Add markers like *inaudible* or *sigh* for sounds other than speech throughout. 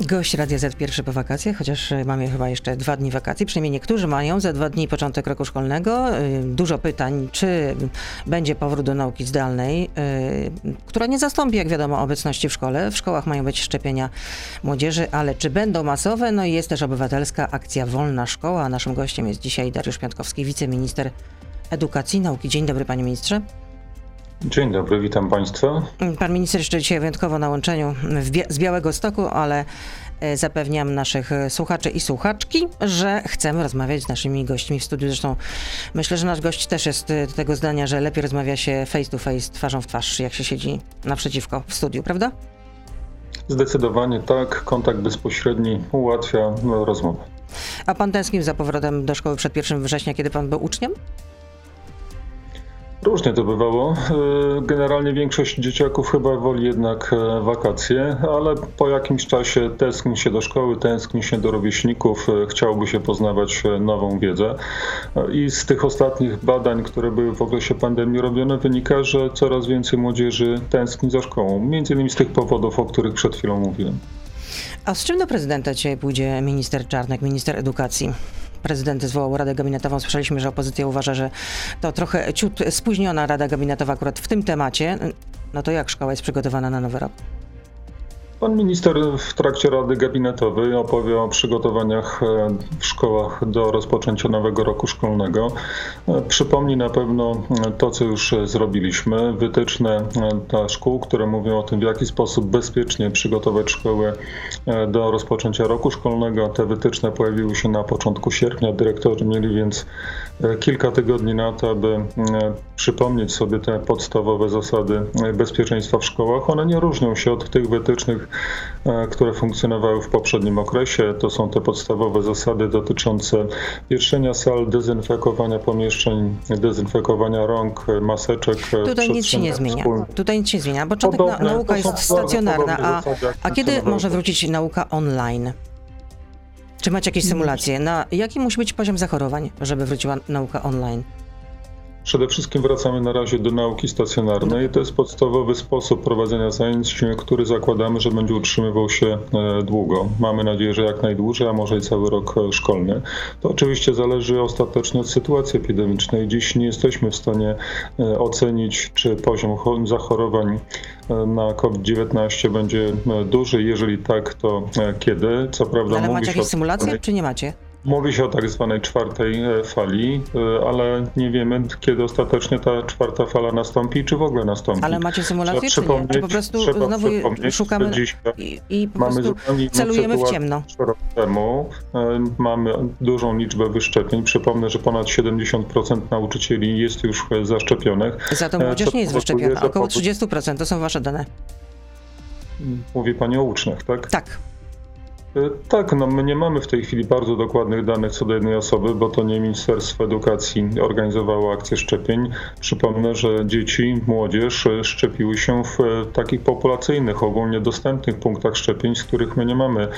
Gość Radia Z pierwszy po wakacjach, chociaż y, mamy chyba jeszcze dwa dni wakacji. Przynajmniej niektórzy mają za dwa dni początek roku szkolnego. Y, Dużo pytań, czy będzie powrót do nauki zdalnej, y, która nie zastąpi, jak wiadomo, obecności w szkole. W szkołach mają być szczepienia młodzieży, ale czy będą masowe? No i jest też obywatelska akcja Wolna Szkoła. Naszym gościem jest dzisiaj Dariusz Piątkowski, wiceminister edukacji nauki. Dzień dobry, panie ministrze. Dzień dobry, witam Państwa. Pan minister jeszcze dzisiaj wyjątkowo na łączeniu z Białego Stoku, ale e, zapewniam naszych e, słuchaczy i słuchaczki, że chcemy rozmawiać z naszymi gośćmi w studiu. Zresztą myślę, że nasz gość też jest e, tego zdania, że lepiej rozmawia się face to face, twarzą w twarz, jak się siedzi naprzeciwko w studiu, prawda? Zdecydowanie tak, kontakt bezpośredni ułatwia no, rozmowę. A pan tęsknił za powrotem do szkoły przed 1 września, kiedy pan był uczniem? Różnie to bywało. E, Generalnie większość dzieciaków chyba woli jednak e, wakacje, ale po jakimś czasie tęskni się do szkoły, tęskni się do rówieśników, e, chciałoby się poznawać nową wiedzę. I z tych ostatnich badań, które były w okresie pandemii robione, wynika, że coraz więcej młodzieży tęskni za szkołą. Między innymi z tych powodów, o których przed chwilą mówiłem. A z czym do prezydenta dzisiaj pójdzie minister Czarnek, minister edukacji? Prezydent zwołał Radę Gabinetową. Słyszeliśmy, że opozycja uważa, że to trochę ciut spóźniona Rada Gabinetowa akurat w tym temacie. No to jak szkoła jest przygotowana na nowy rok? Pan minister w trakcie Rady Gabinetowej opowie o przygotowaniach e, w szkołach do rozpoczęcia nowego roku szkolnego. E, Przypomni na pewno e, to, co już zrobiliśmy, wytyczne dla szkół, które mówią o tym, w jaki sposób bezpiecznie przygotować szkołę e, do rozpoczęcia roku szkolnego. Te wytyczne pojawiły się na początku sierpnia. Dyrektorzy mieli więc kilka tygodni na to, aby przypomnieć sobie te podstawowe zasady bezpieczeństwa w szkołach. One nie różnią się od tych wytycznych, które funkcjonowały w poprzednim okresie. To są te podstawowe zasady dotyczące pieszczenia sal, dezynfekowania pomieszczeń, dezynfekowania rąk, e, maseczek. e, Tutaj nic się nie zmienia. wspólnych. Tutaj nic się zmienia. Początek na, Podobne- nauka jest stacjonarna, a, a kiedy może wrócić nauka online? Czy macie jakieś symulacje? Na jaki musi być poziom zachorowań, żeby wróciła nauka online? Przede wszystkim wracamy na razie do nauki stacjonarnej. To jest podstawowy sposób prowadzenia zajęć, który zakładamy, że będzie utrzymywał się e, długo. Mamy nadzieję, że jak najdłużej, a może i cały rok e, szkolny. To oczywiście zależy ostatecznie od sytuacji epidemicznej. Dziś nie jesteśmy w stanie e, ocenić, czy poziom cho- zachorowań na COVID-19 będzie duży. Jeżeli tak, to kiedy? Co prawda Ale macie się o jakieś symulacje, czy nie macie? Mówi się o tak zwanej czwartej e, fali, e, ale nie wiemy, kiedy ostatecznie ta czwarta fala nastąpi, czy w ogóle nastąpi. Ale macie symulacje, Trzeba czy nie? Czy po prostu znowu szukamy i, i po Mamy zupełnie celujemy w ciemno? rok temu. E, Mamy dużą liczbę wyszczepień. Przypomnę, że ponad 70% nauczycieli jest już zaszczepionych. Za to E, młodzież nie jest wyszczepiona. Około powód- 30% to są wasze dane. Mówi Pani o uczniach, tak? Tak. E, Tak, no my nie mamy w tej chwili bardzo dokładnych danych co do jednej osoby, bo to nie Ministerstwo Edukacji organizowało akcję szczepień. Przypomnę, że dzieci, młodzież e, szczepiły się w e, takich populacyjnych, ogólnie dostępnych punktach szczepień, z których my nie mamy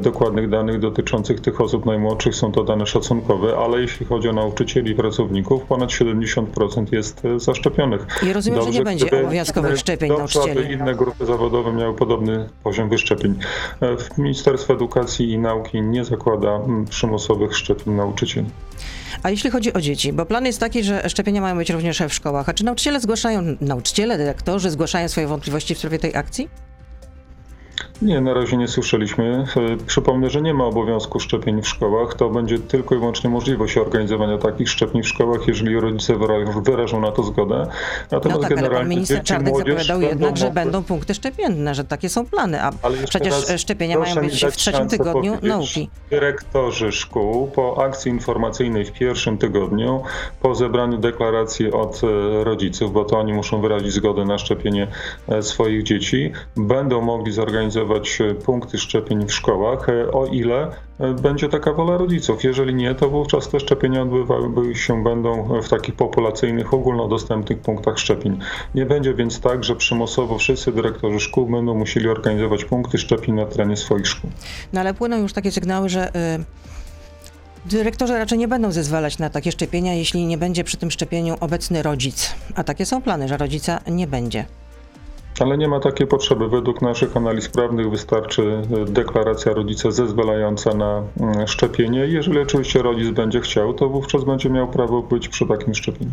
dokładnych danych dotyczących tych osób najmłodszych. Są to dane szacunkowe, ale jeśli chodzi o nauczycieli i pracowników, ponad 70% jest zaszczepionych. I rozumiem, że nie będzie obowiązkowych szczepień dobrze, aby nauczycieli. inne grupy zawodowe miały podobny poziom wyszczepień. W Ministerstwo Edukacji i Nauki nie zakłada mm, przymusowych szczepień nauczycieli. A jeśli chodzi o dzieci, bo plan jest taki, że szczepienia mają być również w szkołach. A czy nauczyciele zgłaszają, nauczyciele, dyrektorzy zgłaszają swoje wątpliwości w sprawie tej akcji? Nie, na razie nie słyszeliśmy. E, Przypomnę, że nie ma obowiązku szczepień w szkołach. To będzie tylko i wyłącznie możliwość organizowania takich szczepień w szkołach, jeżeli rodzice wyrażą, na to zgodę. No Natomiast tak, ale pan minister Czarnek zapowiadał jednak, że będą punkty szczepienne, że takie są plany, a przecież szczepienia mają być w trzecim tygodniu powiedzieć. nauki. Dyrektorzy szkół po akcji informacyjnej w pierwszym tygodniu, po zebraniu deklaracji od e, rodziców, bo to oni muszą wyrazić zgodę na szczepienie e, swoich dzieci, będą mogli zorganizować e, punkty szczepień w szkołach, e, o ile e, będzie taka wola rodziców. Jeżeli nie, to wówczas te szczepienia odbywały się będą w takich populacyjnych, ogólnodostępnych punktach szczepień. Nie będzie więc tak, że przymusowo wszyscy dyrektorzy szkół będą musieli organizować punkty szczepień na terenie swoich szkół. No ale płyną już takie sygnały, że y, dyrektorzy raczej nie będą zezwalać na takie szczepienia, jeśli nie będzie przy tym szczepieniu obecny rodzic. A takie są plany, że rodzica nie będzie. Ale nie ma takiej potrzeby. Według naszych analiz prawnych wystarczy deklaracja rodzica zezwalająca na mm, szczepienie. Jeżeli oczywiście rodzic będzie chciał, to wówczas będzie miał prawo być przy takim szczepieniu.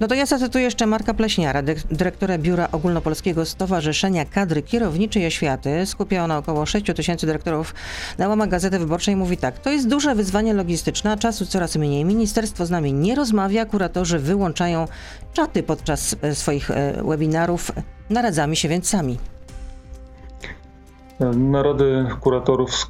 No to ja zacytuję jeszcze Marka Pleśniara, dyrektora Biura Ogólnopolskiego Stowarzyszenia Kadry Kierowniczej Oświaty. Skupia ona około 6 tysięcy dyrektorów na łamach Gazety Wyborczej. Mówi tak, to jest duże wyzwanie logistyczne, a czasu coraz mniej. Ministerstwo z nami nie rozmawia, kuratorzy wyłączają czaty podczas e, swoich e, webinarów. Naradzamy się więc sami. Narady kuratorów z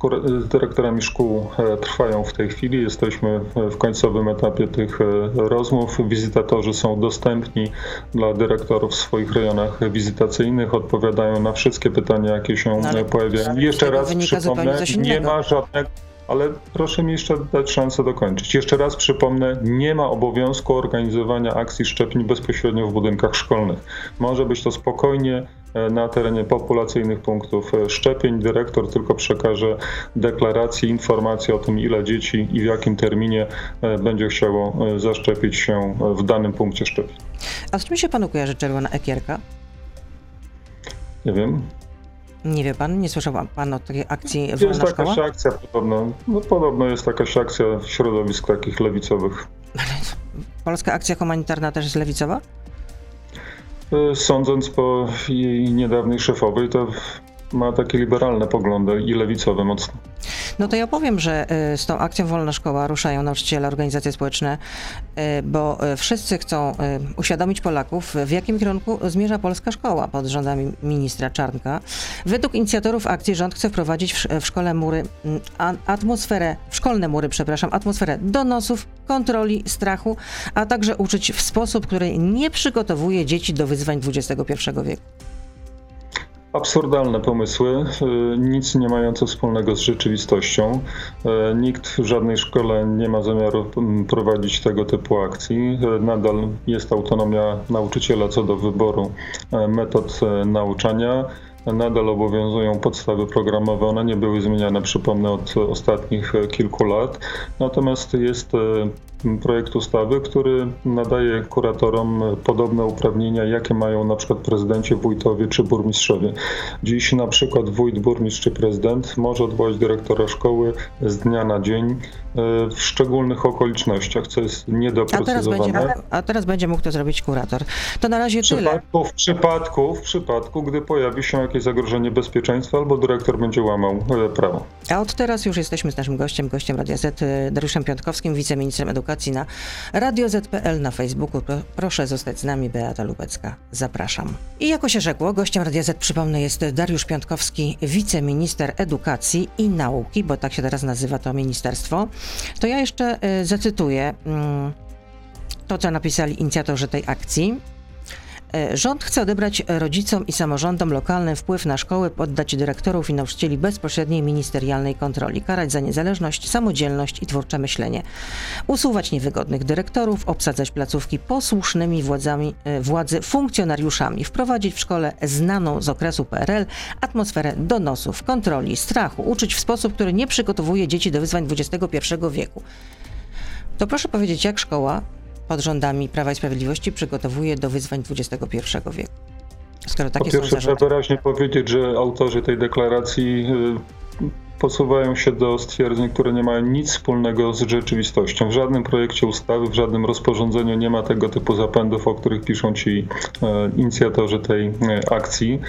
dyrektorami szkół e, trwają w tej chwili. Jesteśmy w końcowym etapie tych e, rozmów. Wizytatorzy są dostępni dla dyrektorów w swoich rejonach wizytacyjnych, odpowiadają na wszystkie pytania, jakie się no, pojawiają. Jeszcze raz przypomnę, nie ma żadnego ale proszę mi jeszcze dać szansę dokończyć. Jeszcze raz przypomnę, nie ma obowiązku organizowania akcji szczepień bezpośrednio w budynkach szkolnych. Może być to spokojnie e, na terenie populacyjnych punktów e, szczepień. Dyrektor tylko przekaże deklarację, informację o tym, ile dzieci i w jakim terminie e, będzie chciało zaszczepić się w danym punkcie szczepień. A z czym się panu kojarzy czerwona ekierka? Nie wiem. Nie wie pan, nie słyszał pan o takiej akcji Wolna Jest jakaś szkoła? akcja podobno, no podobno jest jakaś akcja środowisk takich lewicowych. Polska akcja humanitarna też jest lewicowa? Y, sądząc po jej niedawnej szefowej, to ma takie liberalne poglądy i lewicowe mocno. No to ja powiem, że y, z tą akcją Wolna Szkoła ruszają nauczyciele, organizacje społeczne, y, bo y, wszyscy chcą uświadomić Polaków, w jakim kierunku zmierza polska szkoła pod rządami ministra Czarnka. Według inicjatorów akcji rząd chce wprowadzić w szkole mury, mm, atmosferę, w szkolne mury, przepraszam, atmosferę donosów, kontroli, strachu, a także uczyć w sposób, który nie przygotowuje dzieci do wyzwań XXI wieku. Absurdalne pomysły, y, nic nie mające wspólnego z rzeczywistością. Y, nikt w żadnej szkole nie ma zamiaru mm, prowadzić tego typu akcji. Y, nadal jest autonomia nauczyciela co do wyboru metod nauczania. Nadal obowiązują podstawy programowe, one nie były zmieniane, przypomnę, od ostatnich kilku lat. Natomiast jest projekt ustawy, który nadaje kuratorom podobne uprawnienia, jakie mają na przykład prezydenci, wójtowie czy burmistrzowie. Dziś na przykład wójt, burmistrz czy prezydent może odwołać dyrektora szkoły z dnia na dzień e, w szczególnych okolicznościach, co jest niedoprecyzowane. A teraz będzie, a teraz będzie mógł to zrobić kurator. To na razie w tyle. w przypadku, w przypadku, gdy pojawi się jakieś zagrożenie bezpieczeństwa albo dyrektor będzie łamał e, prawo. A od teraz już jesteśmy z naszym gościem, gościem Radia Z, e, Dariuszem Piątkowskim, wiceministrem edukacji edukacji na Radio ZPL na Facebooku. Proszę zostać z nami, Beata Lubecka. Zapraszam. I jako się rzekło, gościem Radia Z, przypomnę, jest Dariusz Piątkowski, wiceminister edukacji i nauki, bo tak się teraz nazywa to ministerstwo. To ja jeszcze y, zacytuję y, to, co napisali inicjatorzy tej akcji. E, rząd chce odebrać rodzicom i samorządom lokalnym wpływ na szkoły, poddać dyrektorów i nauczycieli bezpośredniej ministerialnej kontroli, karać za niezależność, samodzielność i twórcze myślenie, usuwać niewygodnych dyrektorów, obsadzać placówki posłusznymi władzami, e, władzy funkcjonariuszami, wprowadzić w szkole znaną z okresu PRL atmosferę donosów, kontroli, strachu, uczyć w sposób, który nie przygotowuje dzieci do wyzwań XXI wieku. To proszę powiedzieć, jak szkoła pod rządami Prawa i Sprawiedliwości przygotowuje do wyzwań XXI wieku. Skoro takie po pierwsze, trzeba wyraźnie powiedzieć, że autorzy tej deklaracji y, posuwają się do stwierdzeń, które nie mają nic wspólnego z rzeczywistością. W żadnym projekcie ustawy, w żadnym rozporządzeniu nie ma tego typu zapędów, o których piszą ci e, inicjatorzy tej e, akcji.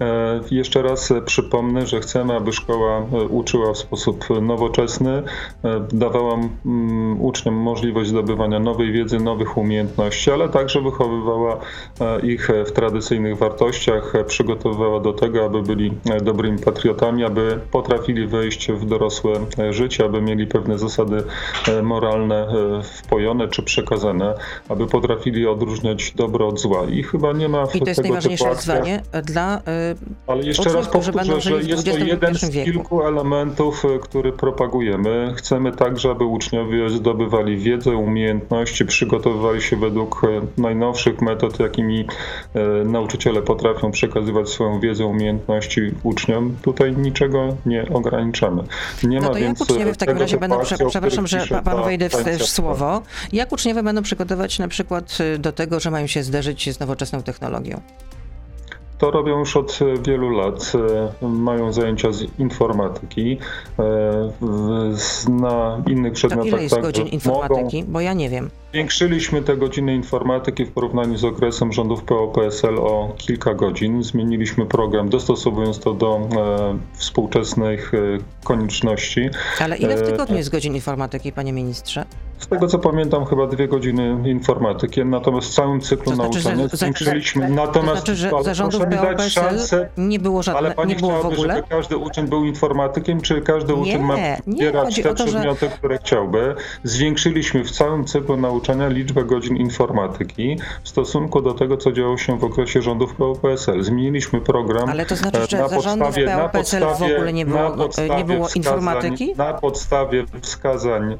E, jeszcze raz przypomnę, że chcemy, aby szkoła uczyła w sposób nowoczesny, dawała mm, uczniom możliwość zdobywania nowej wiedzy, nowych umiejętności, ale także wychowywała ich w tradycyjnych wartościach, przygotowywała do tego, aby byli dobrymi patriotami, aby potrafili wejść w dorosłe życie, aby mieli pewne zasady e, moralne e, wpojone czy przekazane, aby potrafili odróżniać dobro od zła. I chyba nie ma w I to jest najważniejsze wyzwanie dla e, Ale jeszcze raz powtórzę, że jest to jeden z kilku elementów, który propagujemy. Chcemy także, aby uczniowie zdobywali wiedzę, umiejętności, przygotowywali się według najnowszych metod, jakimi nauczyciele potrafią przekazywać swoją wiedzę, umiejętności uczniom. Tutaj niczego nie ograniczamy ograniczamy. Nie no to jak uczniowie w takim razie będą, prze, przepraszam, że panu wejdę w, w słowo, jak uczniowie będą przygotować na przykład y, do tego, że mają się zderzyć z nowoczesną technologią? To robią już od wielu lat. Mają zajęcia z informatyki. Na innych To przedmiotach ile jest godzin informatyki? Mogą, Bo ja nie wiem. Zwiększyliśmy te godziny informatyki w porównaniu z okresem rządów PO-PSL o kilka godzin. Zmieniliśmy program, dostosowując to do e, współczesnych e, konieczności. Ale ile w E, tygodniu jest godzin informatyki, panie ministrze? Z tego co pamiętam, chyba dwie godziny informatyki, natomiast w całym cyklu To znaczy, że nauczania za- zwiększyliśmy. To Natomiast znaczy, że ale za rządów proszę mi dać PO-PSL szansę, nie było żadne, ale pani nie było w chciałaby, ogóle? żeby każdy uczeń był informatykiem, czy każdy Nie, uczeń ma wybierać te to, że- przedmioty, które chciałby? Zwiększyliśmy w całym cyklu nauczania liczbę godzin informatyki w stosunku do tego, co działo się w okresie rządów PO-PSL. Zmieniliśmy program. Ale to znaczy, e, że na podstawie- na PO-PSL w podstawie- ogóle nie na było- nie było informatyki? Na podstawie wskazań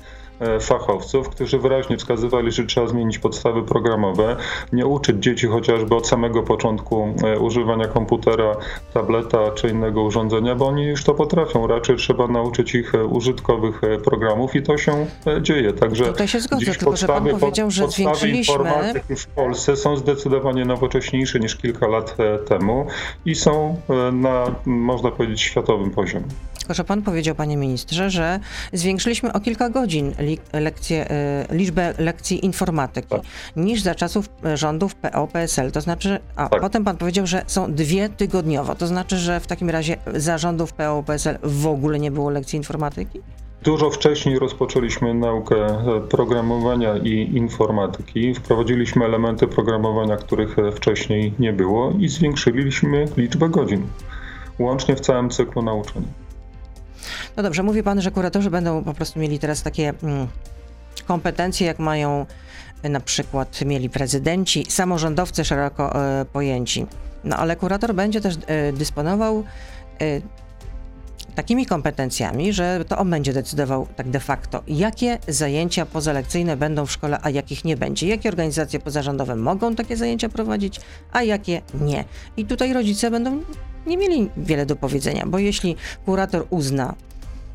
fachowców, którzy wyraźnie wskazywali, że trzeba zmienić podstawy programowe, nie uczyć dzieci chociażby od samego początku e, używania komputera, tableta czy innego urządzenia, bo oni już to potrafią. Raczej trzeba nauczyć ich e, użytkowych e, programów i to się e, dzieje. Także Tutaj się zgodzę, dziś tylko że pan podstawy- powiedział, że podstawy zwiększyliśmy- informatyki w Polsce są zdecydowanie nowocześniejsze niż kilka lat e, temu i są e, na, można powiedzieć, światowym poziomie. Tylko, że pan powiedział, panie ministrze, że zwiększyliśmy o kilka godzin lekcje, e, liczbę lekcji informatyki Tak. niż za czasów e, rządów PO-PSL. To znaczy, a Tak. potem pan powiedział, że są dwie tygodniowo. To znaczy, że w takim razie za rządów PO-PSL w ogóle nie było lekcji informatyki? Dużo wcześniej rozpoczęliśmy naukę e, programowania i informatyki. Wprowadziliśmy elementy programowania, których wcześniej nie było i zwiększyliśmy liczbę godzin, łącznie w całym cyklu nauczania. No dobrze, mówi pan, że kuratorzy będą po prostu mieli teraz takie mm, kompetencje, jak mają e, na przykład mieli prezydenci, samorządowcy szeroko e, pojęci. No ale kurator będzie też e, dysponował e, takimi kompetencjami, że to on będzie decydował tak de facto, jakie zajęcia pozalekcyjne będą w szkole, a jakich nie będzie. Jakie organizacje pozarządowe mogą takie zajęcia prowadzić, a jakie nie. I tutaj rodzice będą nie mieli wiele do powiedzenia, bo jeśli kurator uzna,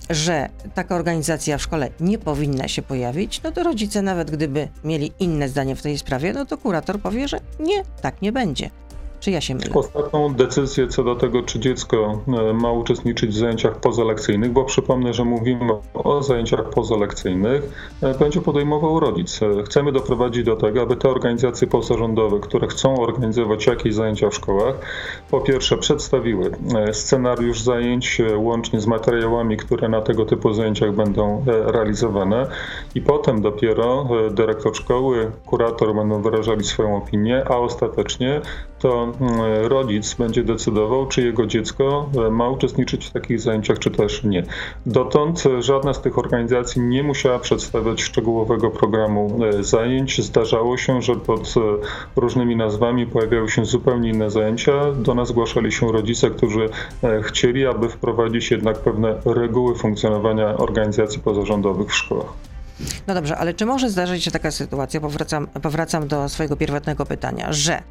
że taka organizacja w szkole nie powinna się pojawić, no to rodzice, nawet gdyby mieli inne zdanie w tej sprawie, no to kurator powie, że nie, tak nie będzie. Czy ja się mylę? Ostatnią decyzję co do tego, czy dziecko e, ma uczestniczyć w zajęciach pozalekcyjnych, bo przypomnę, że mówimy o zajęciach pozalekcyjnych, e, będzie podejmował rodzic. E, Chcemy doprowadzić do tego, aby te organizacje pozarządowe, które chcą organizować jakieś zajęcia w szkołach, po pierwsze przedstawiły scenariusz zajęć łącznie z materiałami, które na tego typu zajęciach będą realizowane i potem dopiero dyrektor szkoły, kurator będą wyrażali swoją opinię, a ostatecznie to mm, rodzic będzie decydował, czy jego dziecko e, ma uczestniczyć w takich zajęciach, czy też nie. Dotąd e, żadna z tych organizacji nie musiała przedstawiać szczegółowego programu e, zajęć. Zdarzało się, że pod różnymi nazwami pojawiały się zupełnie inne zajęcia. Do nas zgłaszali się rodzice, którzy chcieli, aby wprowadzić jednak pewne reguły funkcjonowania organizacji pozarządowych w szkołach. No dobrze, ale czy może zdarzyć się taka sytuacja, powracam, powracam do swojego pierwotnego pytania, że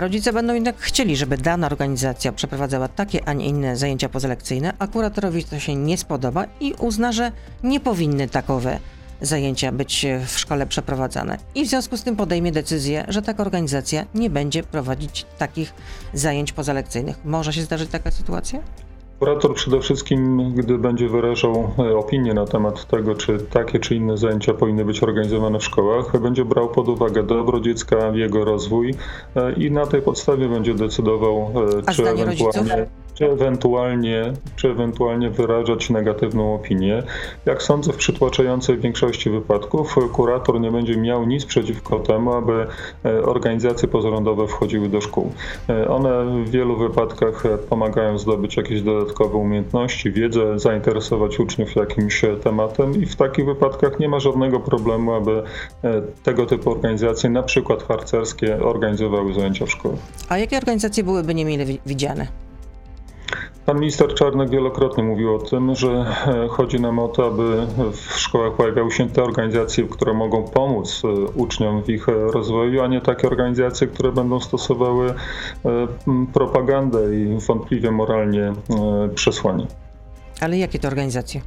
rodzice będą jednak chcieli, żeby dana organizacja przeprowadzała takie, a nie inne zajęcia pozalekcyjne, a kuratorowi to się nie spodoba i uzna, że nie powinny takowe zajęcia być w szkole przeprowadzane. I w związku z tym podejmie decyzję, że taka organizacja nie będzie prowadzić takich zajęć pozalekcyjnych. Może się zdarzyć taka sytuacja? Kurator przede wszystkim, gdy będzie wyrażał e, opinię na temat tego, czy takie czy inne zajęcia powinny być organizowane w szkołach, będzie brał pod uwagę dobro dziecka, jego rozwój e, i na tej podstawie będzie decydował, e, A czy zdanie rodziców? Czy ewentualnie, czy ewentualnie wyrażać negatywną opinię. Jak sądzę, w przytłaczającej większości wypadków kurator nie będzie miał nic przeciwko temu, aby e, organizacje pozarządowe wchodziły do szkół. E, One w wielu wypadkach e, pomagają zdobyć jakieś dodatkowe umiejętności, wiedzę, zainteresować uczniów jakimś tematem i w takich wypadkach nie ma żadnego problemu, aby tego typu organizacje, na przykład harcerskie, organizowały zajęcia w szkołach. A jakie organizacje byłyby niemile wi- widziane? Pan minister Czarnek wielokrotnie mówił o tym, że e, chodzi nam o to, aby w szkołach pojawiały się te organizacje, które mogą pomóc e, uczniom w ich e, rozwoju, a nie takie organizacje, które będą stosowały propagandę i wątpliwie moralnie przesłanie. Ale jakie to organizacje?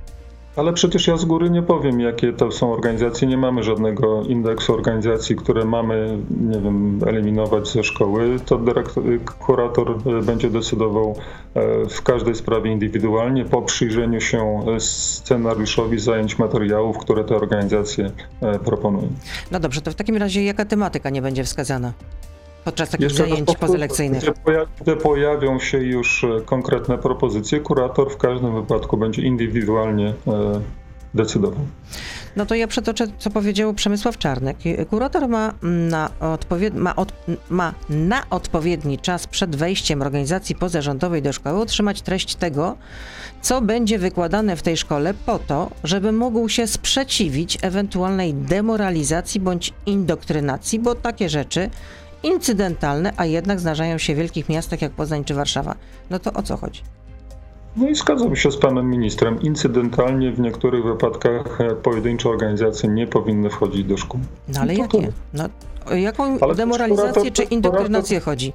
Ale przecież ja z góry nie powiem, jakie to są organizacje. Nie mamy żadnego indeksu organizacji, które mamy, nie wiem, eliminować ze szkoły. To dyrektor, kurator e, będzie decydował e, w każdej sprawie indywidualnie po przyjrzeniu się e, scenariuszowi zajęć materiałów, które te organizacje proponują. No dobrze, to w takim razie jaka tematyka nie będzie wskazana? Podczas takich Jeszcze zajęć pozalekcyjnych. Pojawią się już e, konkretne propozycje, kurator w każdym wypadku będzie indywidualnie e, decydował. No to ja przetoczę, co powiedział Przemysław Czarnek. Kurator ma na, odpowied- ma, od, ma na odpowiedni czas przed wejściem organizacji pozarządowej do szkoły otrzymać treść tego, co będzie wykładane w tej szkole po to, żeby mógł się sprzeciwić ewentualnej demoralizacji bądź indokrynacji, bo takie rzeczy incydentalne, a jednak zdarzają się w wielkich miastach jak Poznań czy Warszawa. No to o co chodzi? No i zgadzam się z panem ministrem. Incydentalnie w niektórych wypadkach e, pojedyncze organizacje nie powinny wchodzić do szkół. No ale no jakie? No, o jaką ale demoralizację czy indoktrynację chodzi?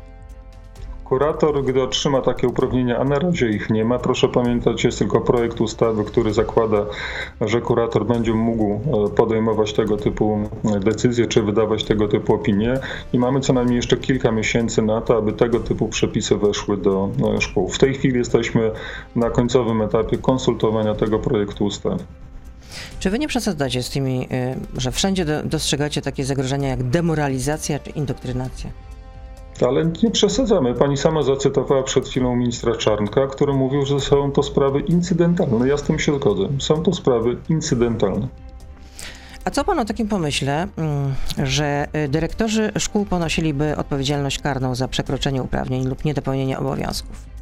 Kurator, gdy otrzyma takie uprawnienia, a na razie ich nie ma, proszę pamiętać, jest tylko projekt ustawy, który zakłada, że kurator będzie mógł e, podejmować tego typu e, decyzje, czy wydawać tego typu opinie i mamy co najmniej jeszcze kilka miesięcy na to, aby tego typu przepisy weszły do e, szkół. W tej chwili jesteśmy na końcowym etapie konsultowania tego projektu ustawy. Czy wy nie przesadzacie z tymi, że wszędzie dostrzegacie takie zagrożenia jak demoralizacja czy indoktrynacja? Ale nie przesadzamy. Pani sama zacytowała przed chwilą ministra Czarnka, który mówił, że są to sprawy incydentalne. Ja z tym się zgodzę. Są to sprawy incydentalne. A co pan o takim pomyśle, mm, że y, dyrektorzy szkół ponosiliby odpowiedzialność karną za przekroczenie uprawnień lub niedopełnienie obowiązków?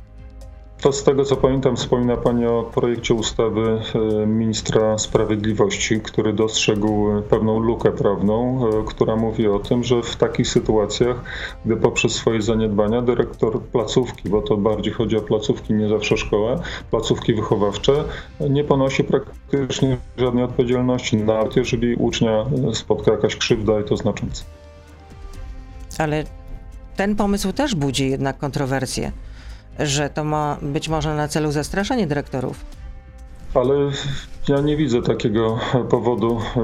To z tego co pamiętam, wspomina Pani o projekcie ustawy e, ministra sprawiedliwości, który dostrzegł pewną lukę prawną, e, która mówi o tym, że w takich sytuacjach, gdy poprzez swoje zaniedbania dyrektor placówki, bo to bardziej chodzi o placówki, nie zawsze szkołę, placówki wychowawcze, nie ponosi praktycznie żadnej odpowiedzialności, nawet jeżeli ucznia spotka jakaś krzywda i to znacząca. Ale ten pomysł też budzi jednak kontrowersje że to ma być może na celu zastraszenie dyrektorów. Ale ja nie widzę takiego powodu e,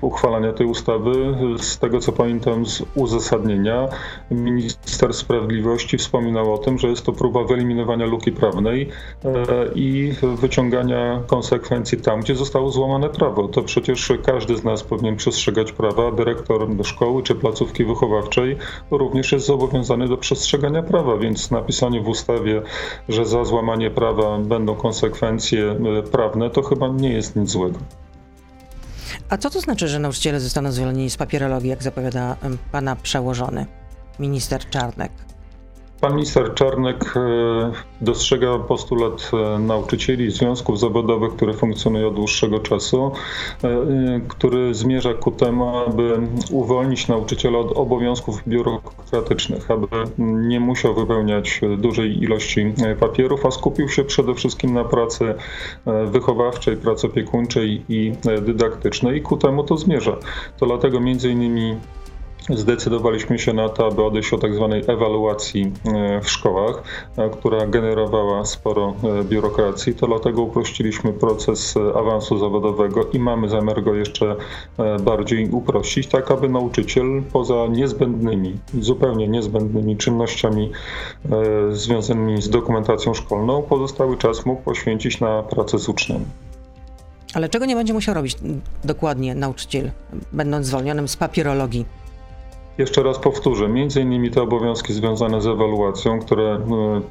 uchwalania tej ustawy. Z tego co pamiętam z uzasadnienia, minister sprawiedliwości wspominał o tym, że jest to próba wyeliminowania luki prawnej e, i wyciągania konsekwencji tam, gdzie zostało złamane prawo. To przecież każdy z nas powinien przestrzegać prawa. Dyrektor szkoły czy placówki wychowawczej również jest zobowiązany do przestrzegania prawa, więc napisanie w ustawie, że za złamanie prawa będą konsekwencje e, to chyba nie jest nic złego. A co to znaczy, że nauczyciele zostaną zwolnieni z papierologii, jak zapowiada pana przełożony, minister Czarnek? Pan minister Czarnek e, dostrzega postulat e, nauczycieli, związków zawodowych, które funkcjonują od dłuższego czasu, e, który zmierza ku temu, aby uwolnić nauczyciela od obowiązków biurokratycznych, aby nie musiał wypełniać dużej ilości papierów, a skupił się przede wszystkim na pracy wychowawczej, pracy opiekuńczej i dydaktycznej i ku temu to zmierza. To dlatego między innymi zdecydowaliśmy się na to, aby odejść od tak zwanej ewaluacji e, w szkołach, e, która generowała sporo e, biurokracji. To dlatego uprościliśmy proces awansu zawodowego i mamy zamiar go jeszcze bardziej uprościć, tak aby nauczyciel poza niezbędnymi, zupełnie niezbędnymi czynnościami związanymi z dokumentacją szkolną, pozostały czas mógł poświęcić na pracę z uczniami. Ale czego nie będzie musiał robić dokładnie nauczyciel, będąc zwolnionym z papierologii? Jeszcze raz powtórzę, między innymi te obowiązki związane z ewaluacją, które e,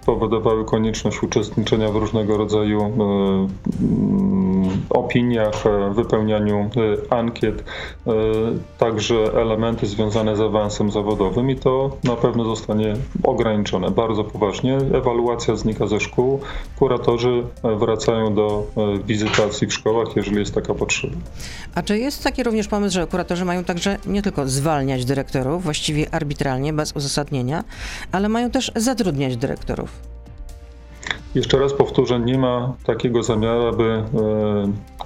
powodowały konieczność uczestniczenia w różnego rodzaju e, opiniach, e, wypełnianiu ankiet, także elementy związane z awansem zawodowym i to na pewno zostanie ograniczone bardzo poważnie. Ewaluacja znika ze szkół, kuratorzy wracają do wizytacji w szkołach, jeżeli jest taka potrzeba. A czy jest taki również pomysł, że kuratorzy mają także nie tylko zwalniać dyrektorów, właściwie arbitralnie, bez uzasadnienia, ale mają też zatrudniać dyrektorów. Jeszcze raz powtórzę, nie ma takiego zamiaru, aby e,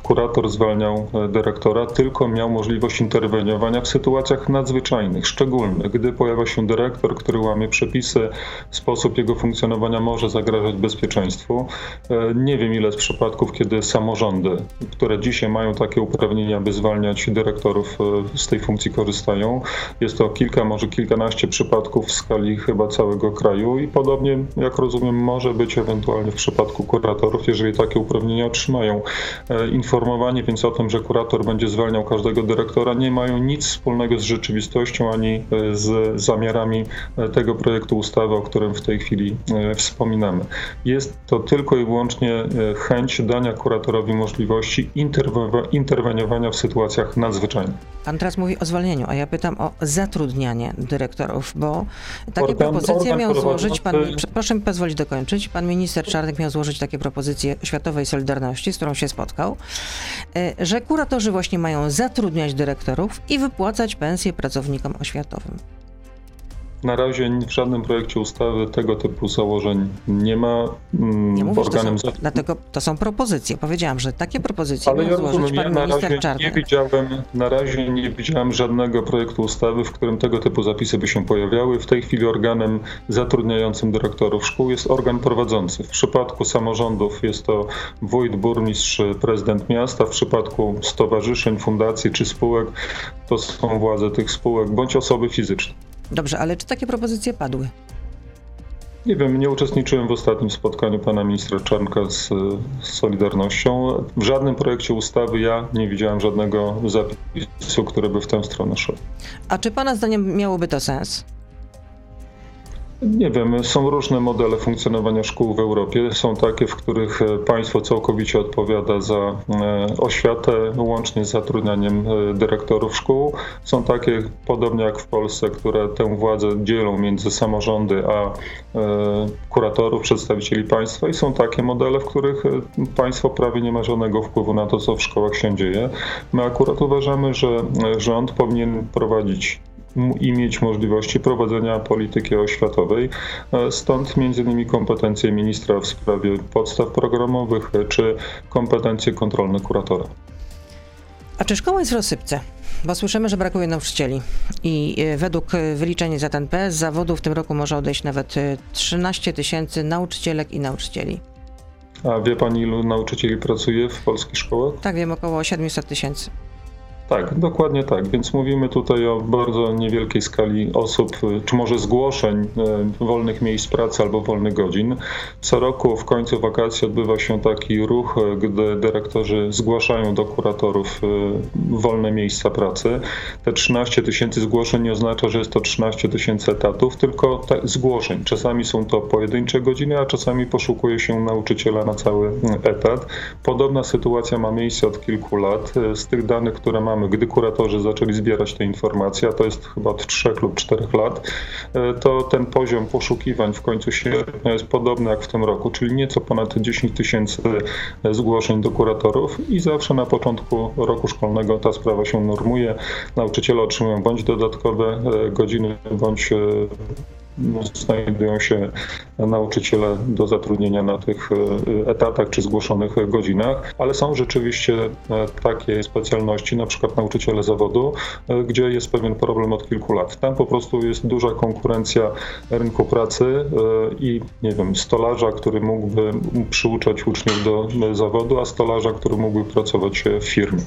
kurator zwalniał e, dyrektora, tylko miał możliwość interweniowania w sytuacjach nadzwyczajnych, szczególnych, gdy pojawia się dyrektor, który łamie przepisy, sposób jego funkcjonowania może zagrażać bezpieczeństwu. E, nie wiem ile z przypadków, kiedy samorządy, które dzisiaj mają takie uprawnienia, by zwalniać dyrektorów, z tej funkcji korzystają. Jest to kilka, może kilkanaście przypadków w skali chyba całego kraju i podobnie, jak rozumiem, może być ewentualnie w przypadku kuratorów, jeżeli takie uprawnienia otrzymają. E, informowanie więc o tym, że kurator będzie zwalniał każdego dyrektora, nie mają nic wspólnego z rzeczywistością ani z zamiarami tego projektu ustawy, o którym w tej chwili wspominamy. Jest to tylko i wyłącznie chęć dania kuratorowi możliwości interweniowania w sytuacjach nadzwyczajnych. Pan teraz mówi o zwolnieniu, a ja pytam o zatrudnianie dyrektorów, bo takie organ, propozycje organ miał złożyć pan, proszę mi pozwolić dokończyć, pan minister Czarnek miał złożyć takie propozycje Światowej Solidarności, z którą się spotkał, e, że kuratorzy właśnie mają zatrudniać dyrektorów i wypłacać pensje pracownikom oświatowym. Na razie w żadnym projekcie ustawy tego typu założeń nie ma. Mm, nie mówię, organem to są, dlatego to są propozycje. Powiedziałam, że takie propozycje Ale ja rozumiem, ja na razie Czarnek. nie widziałem, na razie nie widziałem żadnego projektu ustawy, w którym tego typu zapisy by się pojawiały. W tej chwili organem zatrudniającym dyrektorów szkół jest organ prowadzący. W przypadku samorządów jest to wójt, burmistrz, prezydent miasta. W przypadku stowarzyszeń, fundacji czy spółek to są władze tych spółek bądź osoby fizyczne. Dobrze, ale czy takie propozycje padły? Nie wiem, nie uczestniczyłem w ostatnim spotkaniu pana ministra Czarnka z, z, Solidarnością. W żadnym projekcie ustawy ja nie widziałem żadnego zapisu, który by w tę stronę szedł. A czy pana zdaniem miałoby to sens? Nie wiem, są różne modele funkcjonowania szkół w Europie. Są takie, w których e, państwo całkowicie odpowiada za e, oświatę, łącznie z zatrudnianiem e, dyrektorów szkół. Są takie, podobnie jak w Polsce, które tę władzę dzielą między samorządy a kuratorów, przedstawicieli państwa. I są takie modele, w których państwo prawie nie ma żadnego wpływu na to, co w szkołach się dzieje. My akurat uważamy, że rząd powinien prowadzić i mieć możliwości prowadzenia polityki oświatowej. E, stąd innymi kompetencje ministra w sprawie podstaw programowych czy kompetencje kontrolne kuratora. A czy szkoła jest w rozsypce? Bo słyszymy, że brakuje nauczycieli i e, według wyliczeń ZNP z zawodu w tym roku może odejść nawet 13 e, tysięcy nauczycielek i nauczycieli. A wie pani, ilu nauczycieli pracuje w polskich szkołach? Tak, wiem, około 700 tysięcy. Tak, dokładnie tak. Więc mówimy tutaj o bardzo niewielkiej skali osób, czy może zgłoszeń e, wolnych miejsc pracy albo wolnych godzin. Co roku w końcu wakacji odbywa się taki ruch, e, gdy dyrektorzy zgłaszają do kuratorów wolne miejsca pracy. Te 13 tysięcy zgłoszeń nie oznacza, że jest to 13 tysięcy etatów, tylko zgłoszeń. Czasami są to pojedyncze godziny, a czasami poszukuje się nauczyciela na cały etat. Podobna sytuacja ma miejsce od kilku lat. Z tych danych, które mamy, mamy, gdy kuratorzy zaczęli zbierać te informacje, a to jest chyba od 3 lub 4 lat, e, to ten poziom poszukiwań w końcu sierpnia jest podobny jak w tym roku, czyli nieco ponad 10 tysięcy zgłoszeń do kuratorów i zawsze na początku roku szkolnego ta sprawa się normuje. Nauczyciele otrzymują bądź dodatkowe e, godziny, bądź e, znajdują się nauczyciele do zatrudnienia na tych e, etatach czy zgłoszonych godzinach, ale są rzeczywiście e, takie specjalności, na przykład nauczyciele zawodu, e, gdzie jest pewien problem od kilku lat. Tam po prostu jest duża konkurencja rynku pracy i nie wiem, stolarza, który mógłby przyuczać uczniów do zawodu, a stolarza, który mógłby pracować w firmie.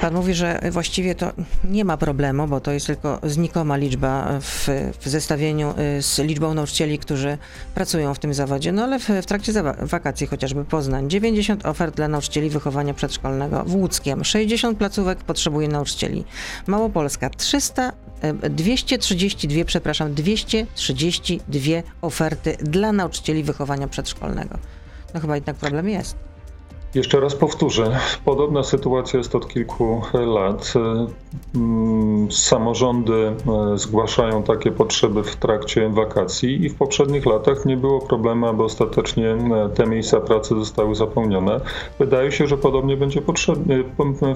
Pan mówi, że właściwie to nie ma problemu, bo to jest tylko znikoma liczba w, w zestawieniu y, z liczbą nauczycieli, którzy pracują w tym zawodzie. No ale w, w trakcie wakacji chociażby Poznań 90 ofert dla nauczycieli wychowania przedszkolnego w Łódzkiem, 60 placówek potrzebuje nauczycieli. Małopolska 300 232, przepraszam, 232 oferty dla nauczycieli wychowania przedszkolnego. No chyba jednak problem jest. Jeszcze raz powtórzę. Podobna sytuacja jest od kilku lat. Mm, samorządy e, zgłaszają takie potrzeby w trakcie wakacji i w poprzednich latach nie było problemu, aby ostatecznie e, te miejsca pracy zostały zapełnione. Wydaje się, że podobnie będzie potrzebny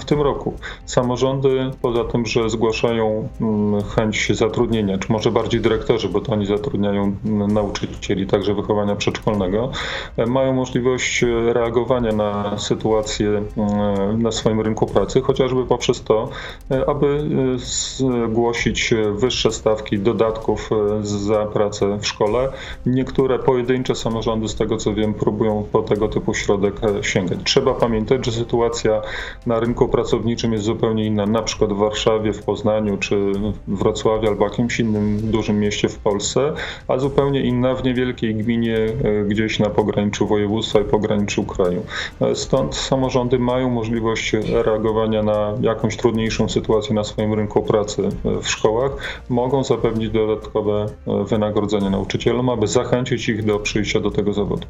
w tym roku. Samorządy, poza tym, że zgłaszają mm, chęć zatrudnienia, czy może bardziej dyrektorzy, bo to oni zatrudniają nauczycieli także wychowania przedszkolnego, e, mają możliwość reagowania na sytuację na swoim rynku pracy, chociażby poprzez to, aby zgłosić wyższe stawki dodatków za pracę w szkole. Niektóre pojedyncze samorządy, z tego co wiem, próbują po tego typu środek sięgać. Trzeba pamiętać, że sytuacja na rynku pracowniczym jest zupełnie inna, na przykład w Warszawie, w Poznaniu czy w Wrocławiu albo jakimś innym dużym mieście w Polsce, a zupełnie inna w niewielkiej gminie e, gdzieś na pograniczu województwa i pograniczu kraju. E, stąd samorządy mają możliwość reagowania na jakąś trudniejszą sytuację na swoim rynku pracy e, w szkołach. Mogą zapewnić dodatkowe wynagrodzenie nauczycielom, aby zachęcić ich do przyjścia do tego zawodu.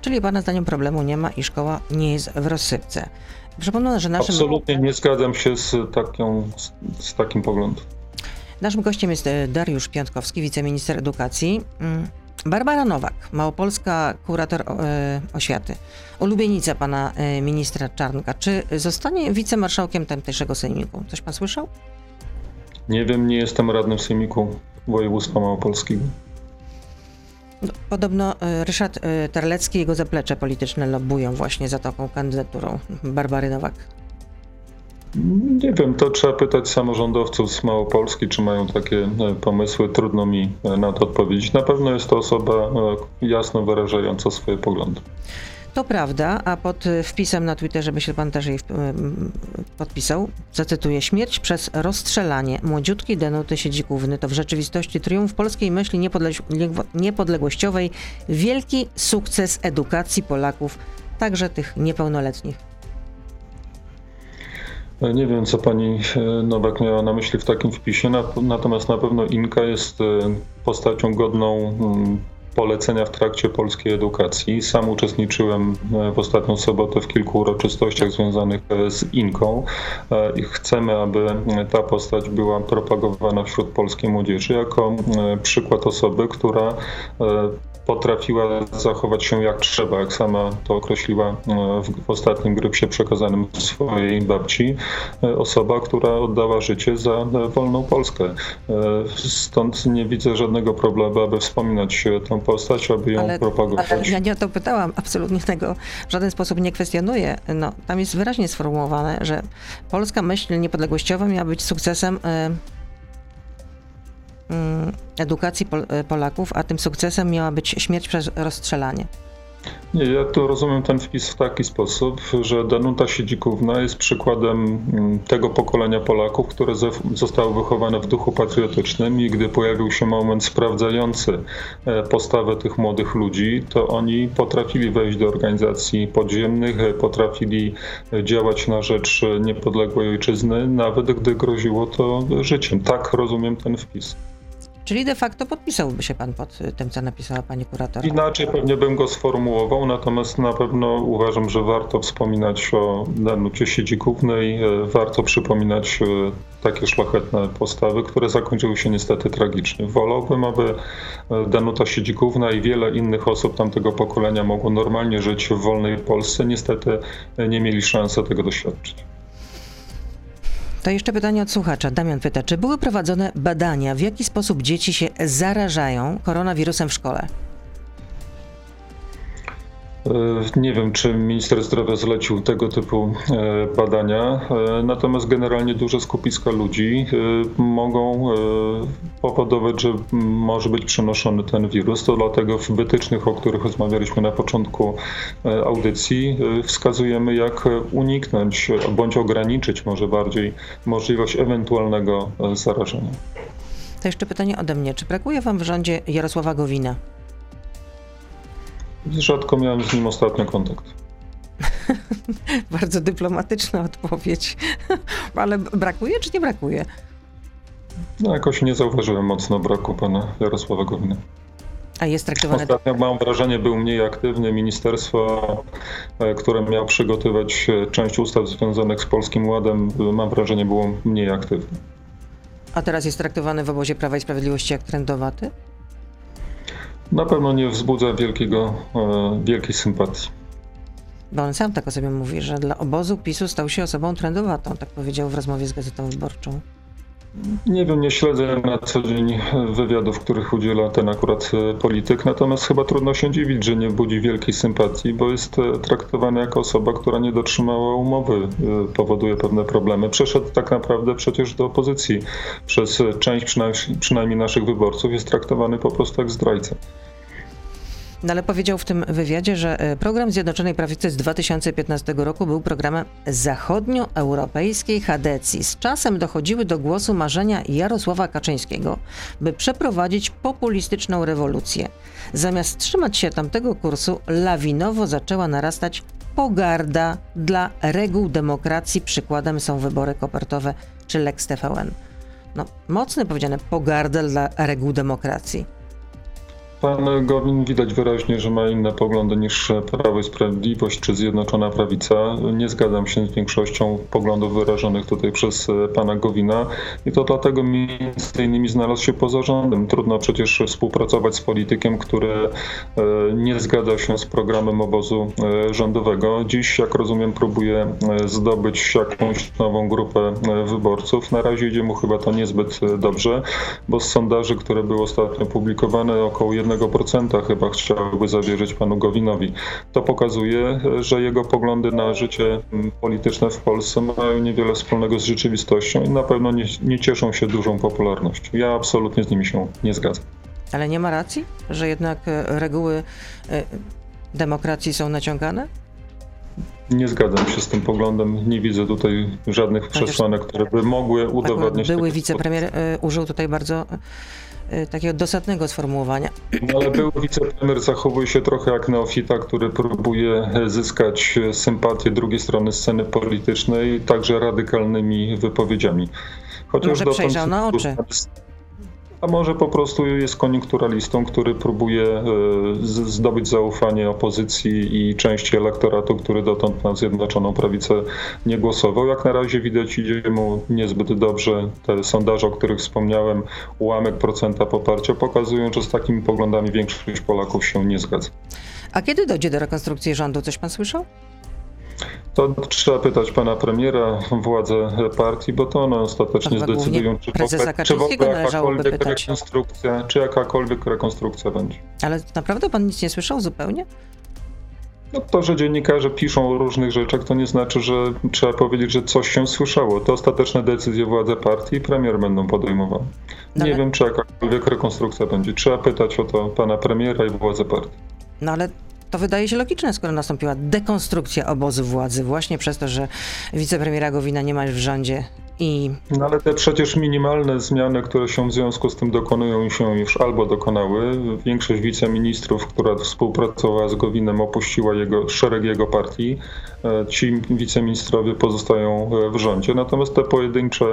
Czyli Pana zdaniem problemu nie ma i szkoła nie jest w rozsypce. Przypomnę, że naszym... Absolutnie nie zgadzam się z, taką, z, takim poglądem. Naszym gościem jest e, Dariusz Piątkowski, wiceminister edukacji. Barbara Nowak, małopolska kurator e, oświaty, ulubienica pana e, ministra Czarnka. Czy zostanie wicemarszałkiem tamtejszego sejmiku? Coś pan słyszał? Nie wiem, nie jestem radnym sejmiku województwa małopolskiego. No, podobno Ryszard Terlecki i jego zaplecze polityczne lobują właśnie za taką kandydaturą Barbary Nowak. Nie wiem, to trzeba pytać samorządowców z Małopolski, czy mają takie e, pomysły. Trudno mi e, na to odpowiedzieć. Na pewno jest to osoba e, jasno wyrażająca swoje poglądy. To prawda, a pod wpisem na Twitterze się pan też jej podpisał, zacytuję, śmierć przez rozstrzelanie młodziutkiej Danuty Siedzikówny to w rzeczywistości triumf polskiej myśli niepodległościowej, wielki sukces edukacji Polaków, także tych niepełnoletnich. Nie wiem, co pani e, Nowak miała na myśli w takim wpisie, natomiast na pewno Inka jest e, postacią godną mm, polecenia w trakcie polskiej edukacji. Sam uczestniczyłem e, w ostatnią sobotę w kilku uroczystościach związanych z Inką i chcemy, aby ta postać była propagowana wśród polskiej młodzieży jako przykład osoby, która potrafiła zachować się jak trzeba, jak sama to określiła e, w, ostatnim grypsie przekazanym swojej babci, e, osoba, która oddała życie za e, wolną Polskę. Stąd nie widzę żadnego problemu, aby wspominać tę postać, aby ją ale, propagować. Ale ja nie o to pytałam, absolutnie tego w żaden sposób nie kwestionuję. No, tam jest wyraźnie sformułowane, że polska myśl niepodległościowa miała być sukcesem Mm, edukacji e, Polaków, a tym sukcesem miała być śmierć przez rozstrzelanie. Nie, ja tu rozumiem ten wpis w taki sposób, że Danuta Siedzikówna jest przykładem mm, tego pokolenia Polaków, które zostało wychowane w duchu patriotycznym i gdy pojawił się moment sprawdzający e, postawę tych młodych ludzi, to oni potrafili wejść do organizacji podziemnych, e, potrafili działać na rzecz niepodległej ojczyzny, nawet gdy groziło to życiem. Tak rozumiem ten wpis. Czyli de facto podpisałby się pan pod tym, co napisała pani kurator? Inaczej pewnie bym go sformułował, natomiast na pewno uważam, że warto wspominać o Danucie Siedzikównej, e, warto przypominać e, takie szlachetne postawy, które zakończyły się niestety tragicznie. Wolałbym, aby e, Danuta Siedzikówna i wiele innych osób tamtego pokolenia mogło normalnie żyć w wolnej Polsce. Niestety nie mieli szansy tego doświadczyć. To jeszcze pytanie od słuchacza. Damian pyta, czy były prowadzone badania, w jaki sposób dzieci się zarażają koronawirusem w szkole? E, nie wiem, czy minister zdrowia zlecił tego typu e, badania, e, natomiast generalnie duże skupiska ludzi mogą powodować, że może być przenoszony ten wirus. To dlatego w wytycznych, o których rozmawialiśmy na początku audycji, wskazujemy, jak uniknąć bądź ograniczyć może bardziej możliwość ewentualnego zarażenia. To jeszcze pytanie ode mnie. Czy brakuje Wam w rządzie Jarosława Gowina? Rzadko miałem z nim ostatnio kontakt. *laughs* Bardzo dyplomatyczna odpowiedź. *laughs* Ale brakuje czy nie brakuje? No jakoś nie zauważyłem mocno braku pana Jarosława Gowina. A jest traktowany... Ostatnio mam wrażenie był mniej aktywny. Ministerstwo, e, które miało przygotować e, część ustaw związanych z Polskim Ładem, mam wrażenie było mniej aktywny. A teraz jest traktowany w obozie Prawa i Sprawiedliwości jak trendowaty? Na pewno nie wzbudza wielkiego, e, wielkiej sympatii. Bo on sam tak o sobie mówi, że dla obozu PiSu stał się osobą trendowatą, tak powiedział w rozmowie z Gazetą Wyborczą. Nie wiem, nie śledzę na co dzień wywiadów, których udziela ten akurat e, polityk, natomiast chyba trudno się dziwić, że nie budzi wielkiej sympatii, bo jest e, traktowany jako osoba, która nie dotrzymała umowy, e, powoduje pewne problemy. Przeszedł tak naprawdę przecież do opozycji. Przez część przynajmniej, przynajmniej naszych wyborców jest traktowany po prostu jak zdrajca. No ale powiedział w tym wywiadzie, że e, program Zjednoczonej Prawicy z 2015 roku był programem zachodnioeuropejskiej chadecji. Z czasem dochodziły do głosu marzenia Jarosława Kaczyńskiego, by przeprowadzić populistyczną rewolucję. Zamiast trzymać się tamtego kursu, lawinowo zaczęła narastać pogarda dla reguł demokracji. Przykładem są wybory kopertowe czy Lex TVN. No, mocne powiedziane, pogarda dla reguł demokracji. Pan Gowin widać wyraźnie, że ma inne poglądy niż Prawo i Sprawiedliwość czy Zjednoczona Prawica. Nie zgadzam się z większością poglądów wyrażonych tutaj przez pana Gowina i to dlatego między innymi znalazł się poza rządem. Trudno przecież współpracować z politykiem, który e, nie zgadza się z programem obozu e, rządowego. Dziś, jak rozumiem, próbuje e, zdobyć jakąś nową grupę wyborców. Na razie idzie mu chyba to niezbyt dobrze, bo z sondaży, które były ostatnio publikowane, około 1 1% chyba chciałby zawierzyć panu Gowinowi. To pokazuje, że jego poglądy na życie polityczne w Polsce mają niewiele wspólnego z rzeczywistością i na pewno nie, nie cieszą się dużą popularnością. Ja absolutnie z nimi się nie zgadzam. Ale nie ma racji, że jednak e, reguły e, demokracji są naciągane? Nie zgadzam się z tym poglądem. Nie widzę tutaj żadnych przesłanek, które by mogły udowodnić. Były wicepremier y, użył tutaj bardzo takiego dosadnego sformułowania. No, ale był wicepremier zachowuje się trochę jak neofita, który próbuje zyskać sympatię drugiej strony sceny politycznej także radykalnymi wypowiedziami. Chociaż Może przejrzał na oczy. A może po prostu jest koniunkturalistą, który próbuje e, zdobyć zaufanie opozycji i części elektoratu, który dotąd na Zjednoczoną Prawicę nie głosował. Jak na razie widać idzie mu niezbyt dobrze. Te sondaże, o których wspomniałem, ułamek procenta poparcia pokazują, że z takimi poglądami większość Polaków się nie zgadza. A kiedy dojdzie do rekonstrukcji rządu? Coś pan słyszał? To trzeba pytać pana premiera, władze partii, bo to one ostatecznie zdecydują, czy, w, czy w ogóle jakakolwiek rekonstrukcja, czy jakakolwiek rekonstrukcja będzie. Ale naprawdę pan nic nie słyszał zupełnie? No to, że dziennikarze piszą o różnych rzeczach, to nie znaczy, że trzeba powiedzieć, że coś się słyszało. To ostateczne decyzje władze partii i premier będą podejmowały. No nie ale... wiem, czy jakakolwiek rekonstrukcja będzie. Trzeba pytać o to pana premiera i władze partii. No ale to wydaje się logiczne, skoro nastąpiła dekonstrukcja obozu władzy właśnie przez to, że wicepremiera Gowina nie ma w rządzie i... No ale te przecież minimalne zmiany, które się w związku z tym dokonują się już albo dokonały. Większość wiceministrów, która współpracowała z Gowinem, opuściła jego, szereg jego partii. E, ci wiceministrowie pozostają e, w rządzie. Natomiast te pojedyncze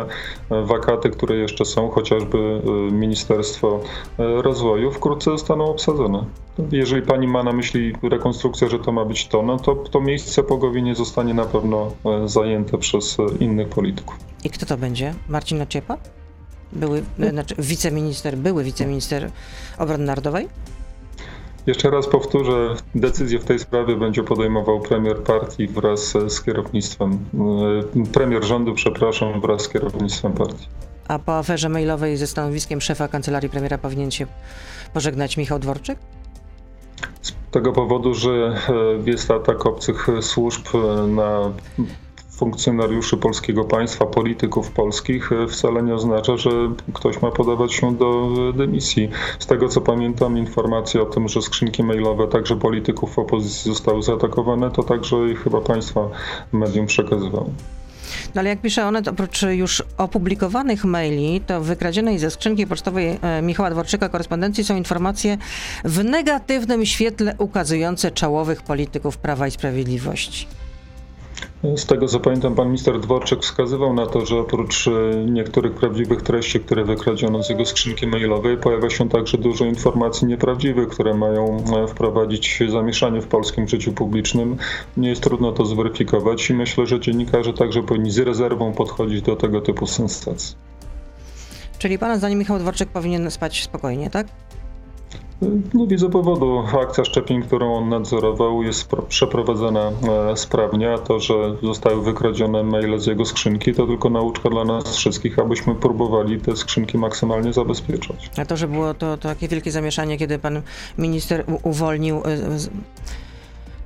e, wakaty, które jeszcze są, chociażby Ministerstwo Rozwoju, wkrótce zostaną obsadzone. Jeżeli pani ma na myśli rekonstrukcję, że to ma być to, no to to miejsce po Gowinie zostanie na pewno zajęte przez innych polityków. I kto to będzie? Marcin Ociepa? Były, znaczy wiceminister, były wiceminister obrony narodowej? Jeszcze raz powtórzę, decyzję w tej sprawie będzie podejmował premier partii wraz z kierownictwem, e, premier rządu, przepraszam, wraz z kierownictwem partii. A po aferze mailowej ze stanowiskiem szefa kancelarii premiera powinien się pożegnać Michał Dworczyk? Z tego powodu, że e, jest atak obcych służb e, na funkcjonariuszy polskiego państwa, polityków polskich e, wcale nie oznacza, że ktoś ma podawać się do e, dymisji. Z tego co pamiętam, informacje o tym, że skrzynki mailowe także polityków opozycji zostały zaatakowane, to także chyba państwa medium przekazywało. No ale jak pisze one, to oprócz już opublikowanych maili, to wykradzionej ze skrzynki pocztowej e, Michała Dworczyka korespondencji są informacje w negatywnym świetle ukazujące czołowych polityków Prawa i Sprawiedliwości. Z tego co pamiętam, pan minister Dworczyk wskazywał na to, że oprócz e, niektórych prawdziwych treści, które wykradziono z jego skrzynki mailowej, pojawia się także dużo informacji nieprawdziwych, które mają e, wprowadzić zamieszanie w polskim życiu publicznym. Nie jest trudno to zweryfikować i myślę, że dziennikarze także powinni z rezerwą podchodzić do tego typu sensacji. Czyli pana zdaniem Michał Dworczyk powinien spać spokojnie, tak? Nie widzę powodu. Akcja szczepień, którą on nadzorował, jest przeprowadzona e, sprawnie, a to, że zostały wykradzione maile z jego skrzynki, to tylko nauczka dla nas wszystkich, abyśmy próbowali te skrzynki maksymalnie zabezpieczać. A to, że było to, to takie wielkie zamieszanie, kiedy pan minister uwolnił e,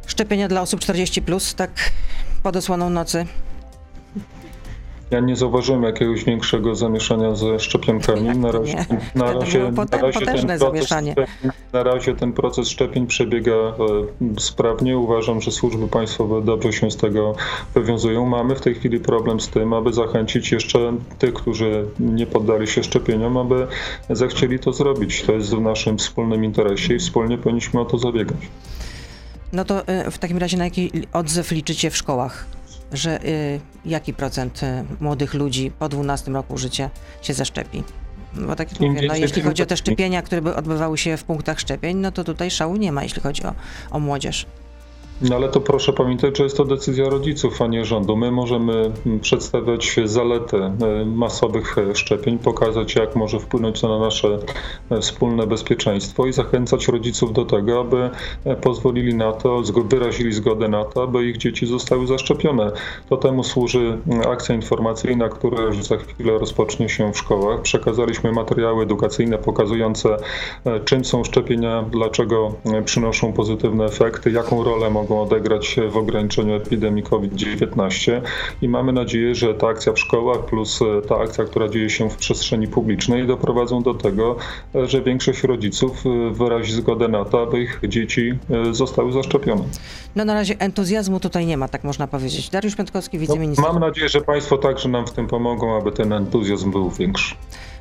szczepienia dla osób 40, plus, tak pod osłoną nocy. Ja nie zauważyłem jakiegoś większego zamieszania ze szczepionkami. Na razie, na razie, na razie ten. Szczepień, na razie ten proces szczepień przebiega e, sprawnie. Uważam, że służby państwowe dobrze się z tego wywiązują. Mamy w tej chwili problem z tym, aby zachęcić jeszcze tych, którzy nie poddali się szczepieniom, aby zechcieli to zrobić. To jest w naszym wspólnym interesie i wspólnie powinniśmy o to zabiegać. No to e, w takim razie na jaki odzew liczycie w szkołach? Że y, jaki procent y, młodych ludzi po 12 roku życia się zaszczepi? Bo tak jak mówię, no, jeśli chodzi o te szczepienia, które by odbywały się w punktach szczepień, no to tutaj szału nie ma, jeśli chodzi o, o młodzież. No ale to proszę pamiętać, że jest to decyzja rodziców, a nie rządu. My możemy przedstawiać zalety e, masowych e, szczepień, pokazać jak może wpłynąć to na nasze e, wspólne bezpieczeństwo i zachęcać rodziców do tego, aby pozwolili na to, wyrazili zgodę na to, aby ich dzieci zostały zaszczepione. To temu służy akcja informacyjna, która już za chwilę rozpocznie się w szkołach. Przekazaliśmy materiały edukacyjne pokazujące czym są szczepienia, dlaczego przynoszą pozytywne efekty, jaką rolę mogą mogą odegrać w ograniczeniu epidemii COVID-19 i mamy nadzieję, że ta akcja w szkołach plus e, ta akcja, która dzieje się w przestrzeni publicznej doprowadzą do tego, e, że większość rodziców e, wyrazi zgodę na to, aby ich dzieci zostały zaszczepione. No na razie entuzjazmu tutaj nie ma, tak można powiedzieć. Dariusz Piątkowski, wiceminister. No, mam nadzieję, że Państwo także nam w tym pomogą, aby ten entuzjazm był większy.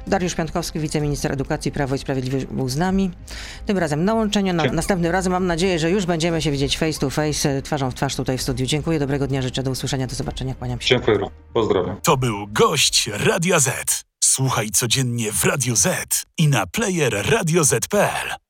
Dariusz Piątkowski, wiceminister edukacji Prawo i Sprawiedliwość był z nami. Tym razem na łączeniu. Na, następnym razem mam nadzieję, że już będziemy się widzieć face to face, twarzą w twarz tutaj w studiu. Dziękuję, dobrego dnia, życzę, do usłyszenia, do zobaczenia, kłaniam się. Dziękuję, pozdrawiam. To był gość Radia Z. Słuchaj codziennie w Radio Z i na player radioz.pl.